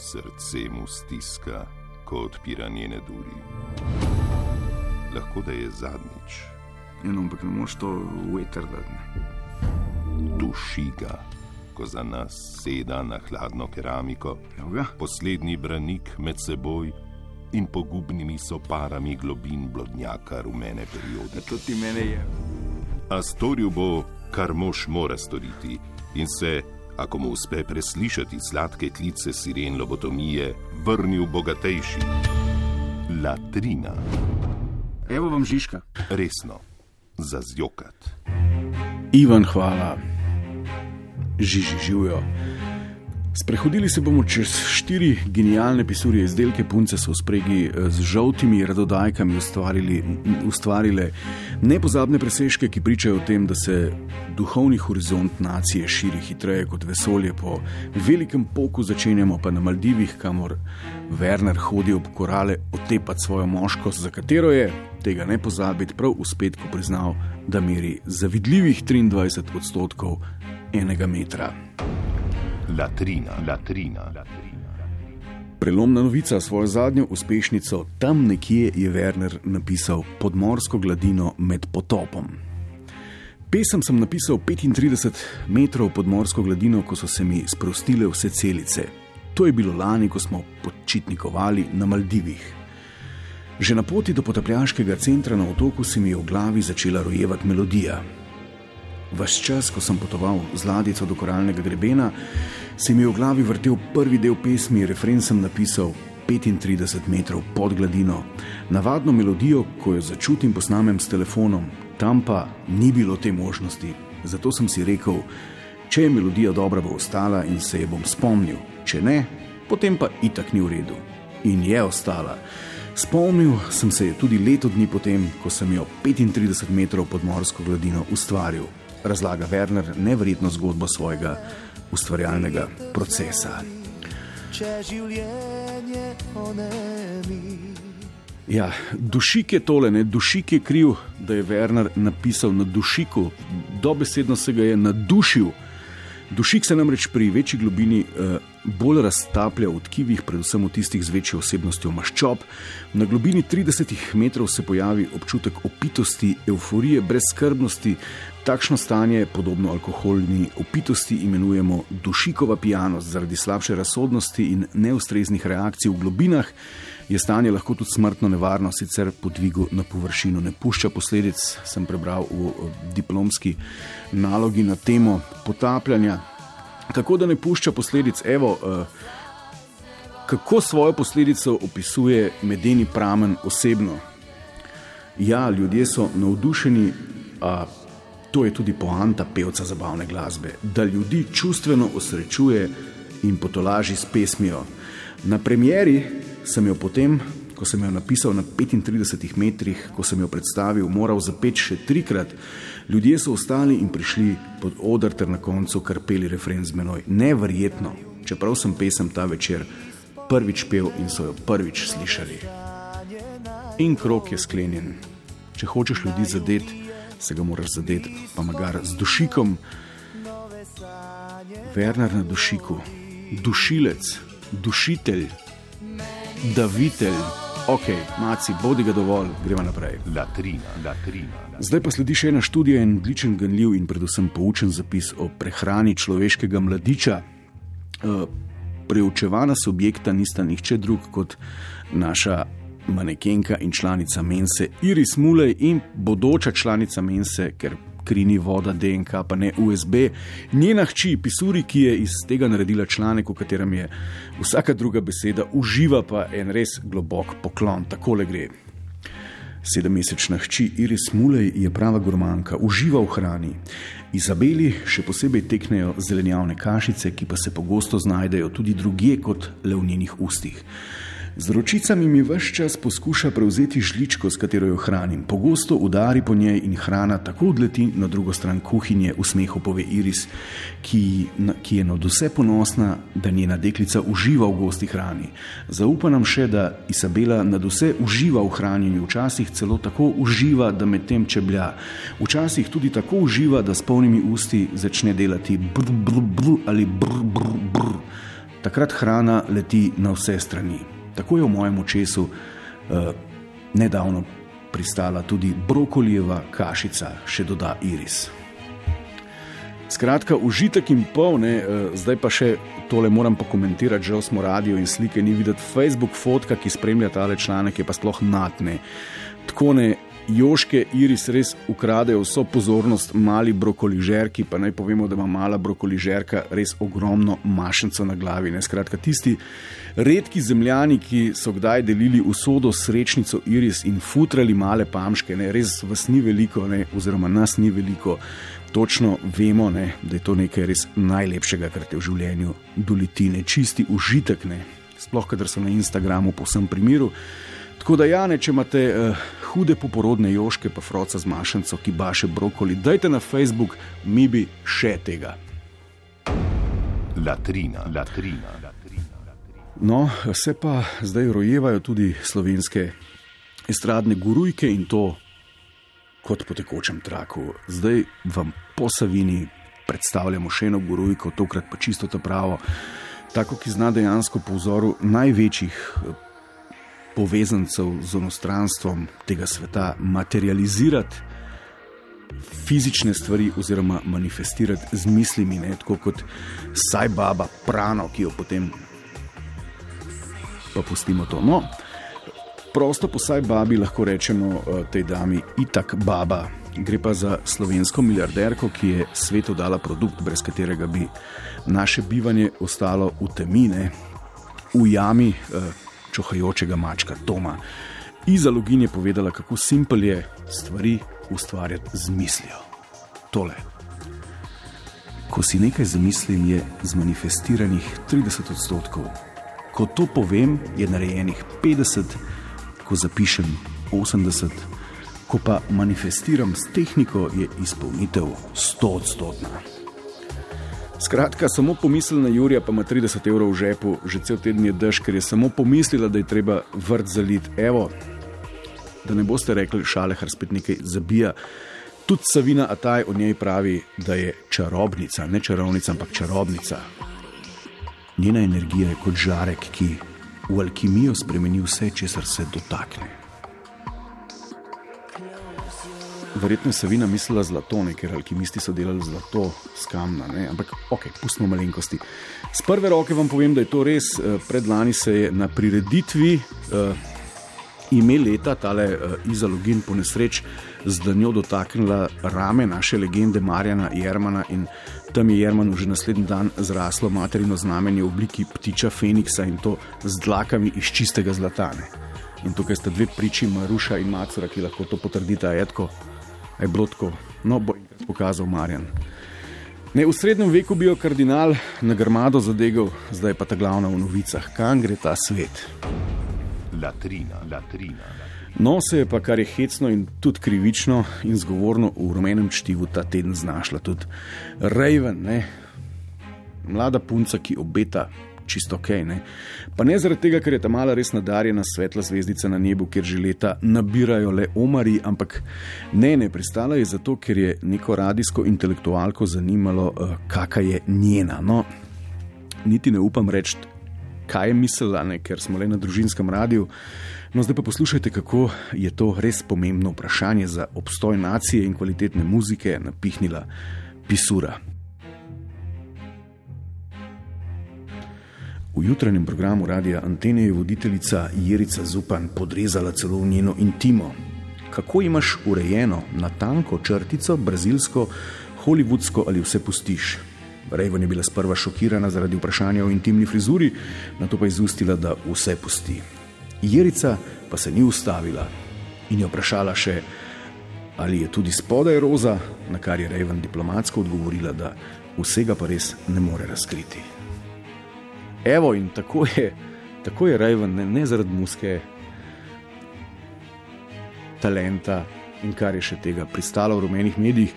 Srce mu stiska, ko odpira njene duri. Lahko da je zadnjič. Eno, ampak ne moreš to veter dati. Duši ga, ko za nas seda na hladno keramiko, Javga? poslednji branik med seboj in pogubnimi soparami globin blodnjaka rumene periode. To ti mene je. A storil bo, kar mož mora storiti, in se, ako mu uspe preslišati sladke klice siren lobotomije, vrnil bogatejši. Latrina, Evo vam Žižka. resno, za zjokat. Ivan, hvala, žiži živijo. Sprehodili se bomo čez štiri genialne pisurje izdelke, punce so v spregi eh, z žoltimi radodajkami ustvarile nepozabne presežke, ki pričajo o tem, da se duhovni horizont nacije širi hitreje kot vesolje. Po velikem poku začenjamo pa na Maldivih, kamor Werner hodi ob korale otepati svojo moškost, za katero je, tega ne pozabiti, prav uspet, ko priznal, da meri zavidljivih 23 odstotkov enega metra. Latrina, latrina. Prelomna novica, svojo zadnjo uspešnico, tam nekje je Werner napisal podmorsko gladino med potopom. Pesem sem napisal 35 metrov podmorsko gladino, ko so se mi sprostile vse celice. To je bilo lani, ko smo počitnikovali na Maldivih. Že na poti do potapljaškega centra na otoku se mi je v glavi začela rojevati melodija. Ves čas, ko sem potoval z ladjico do koralnega grebena, se mi je v glavi vrtel prvi del pesmi, refren sem napisal 35 metrov pod gladino. Navadno melodijo, ko jo začutim, posnamem s telefonom, tam pa ni bilo te možnosti. Zato sem si rekel, če je melodija dobra, bo ostala in se je bom spomnil, če ne, potem pa itak ni v redu. In je ostala. Spomnil sem se je tudi leto dni potem, ko sem jo 35 metrov pod morsko gladino ustvaril. Razlaga Werner neverjetno zgodbo svojega ustvarjalnega procesa. Ja, dušik je tole, ne? dušik je kriv, da je Werner napisal na dušiku, dobesedno se ga je nadušil. Dušik se namreč pri večji globini eh, bolj raztaplja v tkivih, predvsem v tistih z večjo osebnostjo maščob. Na globini 30 metrov se pojavi občutek opitosti, euforije, brezskrbnosti. Takšno stanje, podobno alkoholni opitosti, imenujemo dušikova pijanost. Zaradi slabše razsodnosti in neustreznih reakcij v globinah je stanje lahko tudi smrtno nevarno, sicer po dvigu na površino ne pušča posledic. Sem prebral v eh, diplomski nalogi na temo potapljanja. Tako da ne pušča posledic, evo, eh, kako svojo posledico opisuje medeni pramen osebno. Ja, ljudje so navdušeni, a to je tudi poanta pevca zabavne glasbe, da ljudi čustveno osrečuje in potolaži s pesmijo. Na premjeri sem jo potem, ko sem jo napisal na 35 metrih, ko sem jo predstavil, moral zapeti še trikrat. Ljudje so ostali in prišli pod odr ter na koncu karpeli refren z menoj. Neverjetno, čeprav sem pesem ta večer prvič pel in so jo prvič slišali. In krok je sklenjen. Če hočeš ljudi zadeti, se ga moraš zadeti, pa magar z dušikom. Werner na dušiku, dušilec, dušitelj, davitelj. Ok, maci, bodi ga dovolj, gremo naprej. Latrina, latrina. Zdaj pa sledi še ena študija in odličen, ganljiv in predvsem poučen zapis o prehrani človeškega mladiča. Eh, Preučevana subjekta nista nihče drug kot naša manekenka in članica Mense Iris Mulej in bodoča članica Mense, ker kri ni voda, DNK pa ne USB. Njena hči Pisuri, ki je iz tega naredila članek, v katerem je vsaka druga beseda, uživa pa en res globok poklon, takole gre. Sedemmesečna hči Iris Mulej je prava gurmanka, uživa v hrani. Izabeli še posebej teknejo zelenjavne kašice, ki pa se pogosto znajdejo tudi drugje kot le v njenih ustih. Z ročicami mi vse čas poskuša prevzeti žličko, s katero jo hranim. Pogosto udari po njej in hrana tako odleti na drugo stran kuhinje, v smehu pove Iris, ki, na- ki je nad vse ponosna, da njena deklica uživa v gosti hrani. Zaupa nam še, da Isabela nad vse uživa v hranjenju, včasih celo tako uživa, da med tem čeblja. Včasih tudi tako uživa, da s polnimi usti začne delati brr, brr, brr ali brr, brr, brr. takrat hrana leti na vse strani. Tako je v mojem očesu uh, nedavno pristala tudi brokolijeva kašica, še doda Iris. Skratka, užitek in pol, ne, uh, zdaj pa še tole moram pokomentirati, žal smo radio in slike, ni videti Facebook fotka, ki spremlja tale članek, je pa sploh natne. Tako ne Joške iris res ukradejo vso pozornost, mali brokoližerki, pa naj povemo, da ima mala brokoližerka res ogromno mašnico na glavi. Ne? Skratka, tisti redki zemljani, ki so kdaj delili usodo srečnico iris in futrali male pamške, ne? res vas ni veliko, ne? oziroma nas ni veliko. Točno vemo, ne, da je to nekaj res najlepšega, kar te v življenju doleti, ne čisti užitek, ne. sploh kadar so na Instagramu po vsem primeru. Tako da, Jane, če imate uh, hude poporodne joške, pa froca z mašnico, ki baše brokoli, dajte na Facebook, mi bi še tega. Latrina, latrina. No, se pa zdaj rojevajo tudi slovenske estradne gurujke in to kot po tekočem traku. Zdaj vam po Savini predstavljamo še eno gurujko, tokrat pa čisto to pravo, tako ki zna dejansko po vzoru največjih povezancev z onostranstvom tega sveta, materializirati fizične stvari oziroma manifestirati z mislimi, ne, tako kot saj baba, prano, ki jo potem pa pustimo to. No, prosto po saj babi lahko rečemo eh, tej dami itak baba. Gre pa za slovensko milijarderko, ki je svetu dala produkt, brez katerega bi naše bivanje ostalo v temine, v jami. Čohajočega mačka Toma. Iza Login je povedala, kako simpel je stvari ustvarjati z mislijo. Tole. Ko si nekaj zamislim, je zmanifestiranih 30 odstotkov. Ko to povem, je narejenih 50, ko zapišem 80, ko pa manifestiram s tehniko, je izpolnitev 100 odstotna. Skratka, samo pomislila na Jurija, pa ima 30 evrov v žepu, že cel teden je dež, ker je samo pomislila, da je treba vrt zaliti. Evo, da ne boste rekli, šale, kar spet nekaj zabija. Tudi Savina Ataj o njej pravi, da je čarobnica, ne čarovnica, ampak čarobnica. Njena energija je kot žarek, ki v alkimijo spremeni vse, česar se dotakne. Verjetno se vina mislila zlato, ne, ker alkimisti so delali zlato, skamna, ne? ampak ok, pustimo malenkosti. Z prve roke vam povem, da je to res. Eh, predlani se je na prireditvi uh, ime leta, tale uh, Izalogin po nesreč, z danjo dotaknila rame naše legende Marjana Jermana in tam je Jermanu že naslednji dan zraslo materino znamenje v obliki ptiča Feniksa in to z dlakami iz čistega zlatane. In tukaj sta dve priči, Maruša in Macura, ki lahko to potrdita, etko je bilo tako, no bo jim pokazal Marjan. Ne, v srednjem veku bi jo kardinal na grmado zadegal, zdaj pa ta glavna v novicah, kam gre ta svet. Latrina, latrina. No, se je pa kar je hecno in tudi krivično in zgovorno v rumenem čtivu ta teden znašla tudi Raven, ne? mlada punca, ki obeta čisto ok. Ne? Pa ne zaradi tega, ker je ta mala res nadarjena svetla zvezdica na nebu, kjer že leta nabirajo le omari, ampak ne, ne, pristala je zato, ker je neko radijsko intelektualko zanimalo, uh, kakšna je njena. No, niti ne upam reči, kaj je mislila, ne, ker smo le na družinskem radiju. No, zdaj pa poslušajte, kako je to res pomembno vprašanje za obstoj nacije in kvalitetne muzike napihnila Pisura. V jutranjem programu Radia Antene je voditeljica Jerica Zupan podrezala celo njeno intimo. Kako imaš urejeno, na tanko črtico, brazilsko, holivudsko ali vse pustiš? Rejvan je bila sprva šokirana zaradi vprašanja o intimni frizuri, na to pa je izustila, da vse pusti. Jerica pa se ni ustavila in je vprašala še, ali je tudi spodaj roza, na kar je Rejvan diplomatsko odgovorila, da vsega pa res ne more razkriti. Evo in tako je, tako je Rajven, ne, ne zaradi muske, talenta in kar je še tega pristalo v rumenih medijih.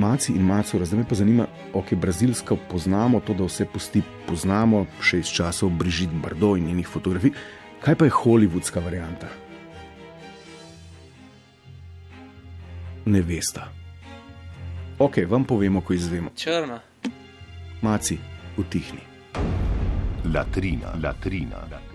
Maci in maco, zdaj me pa zanima, ok, brazilsko poznamo to, da vse pusti, poznamo še iz časov Brigitte Bardot in njenih fotografij. Kaj pa je holivudska varianta? Ne veste. Ok, vam povemo, ko izvemo. Črna. Maci, utihni. Latrina, latrina.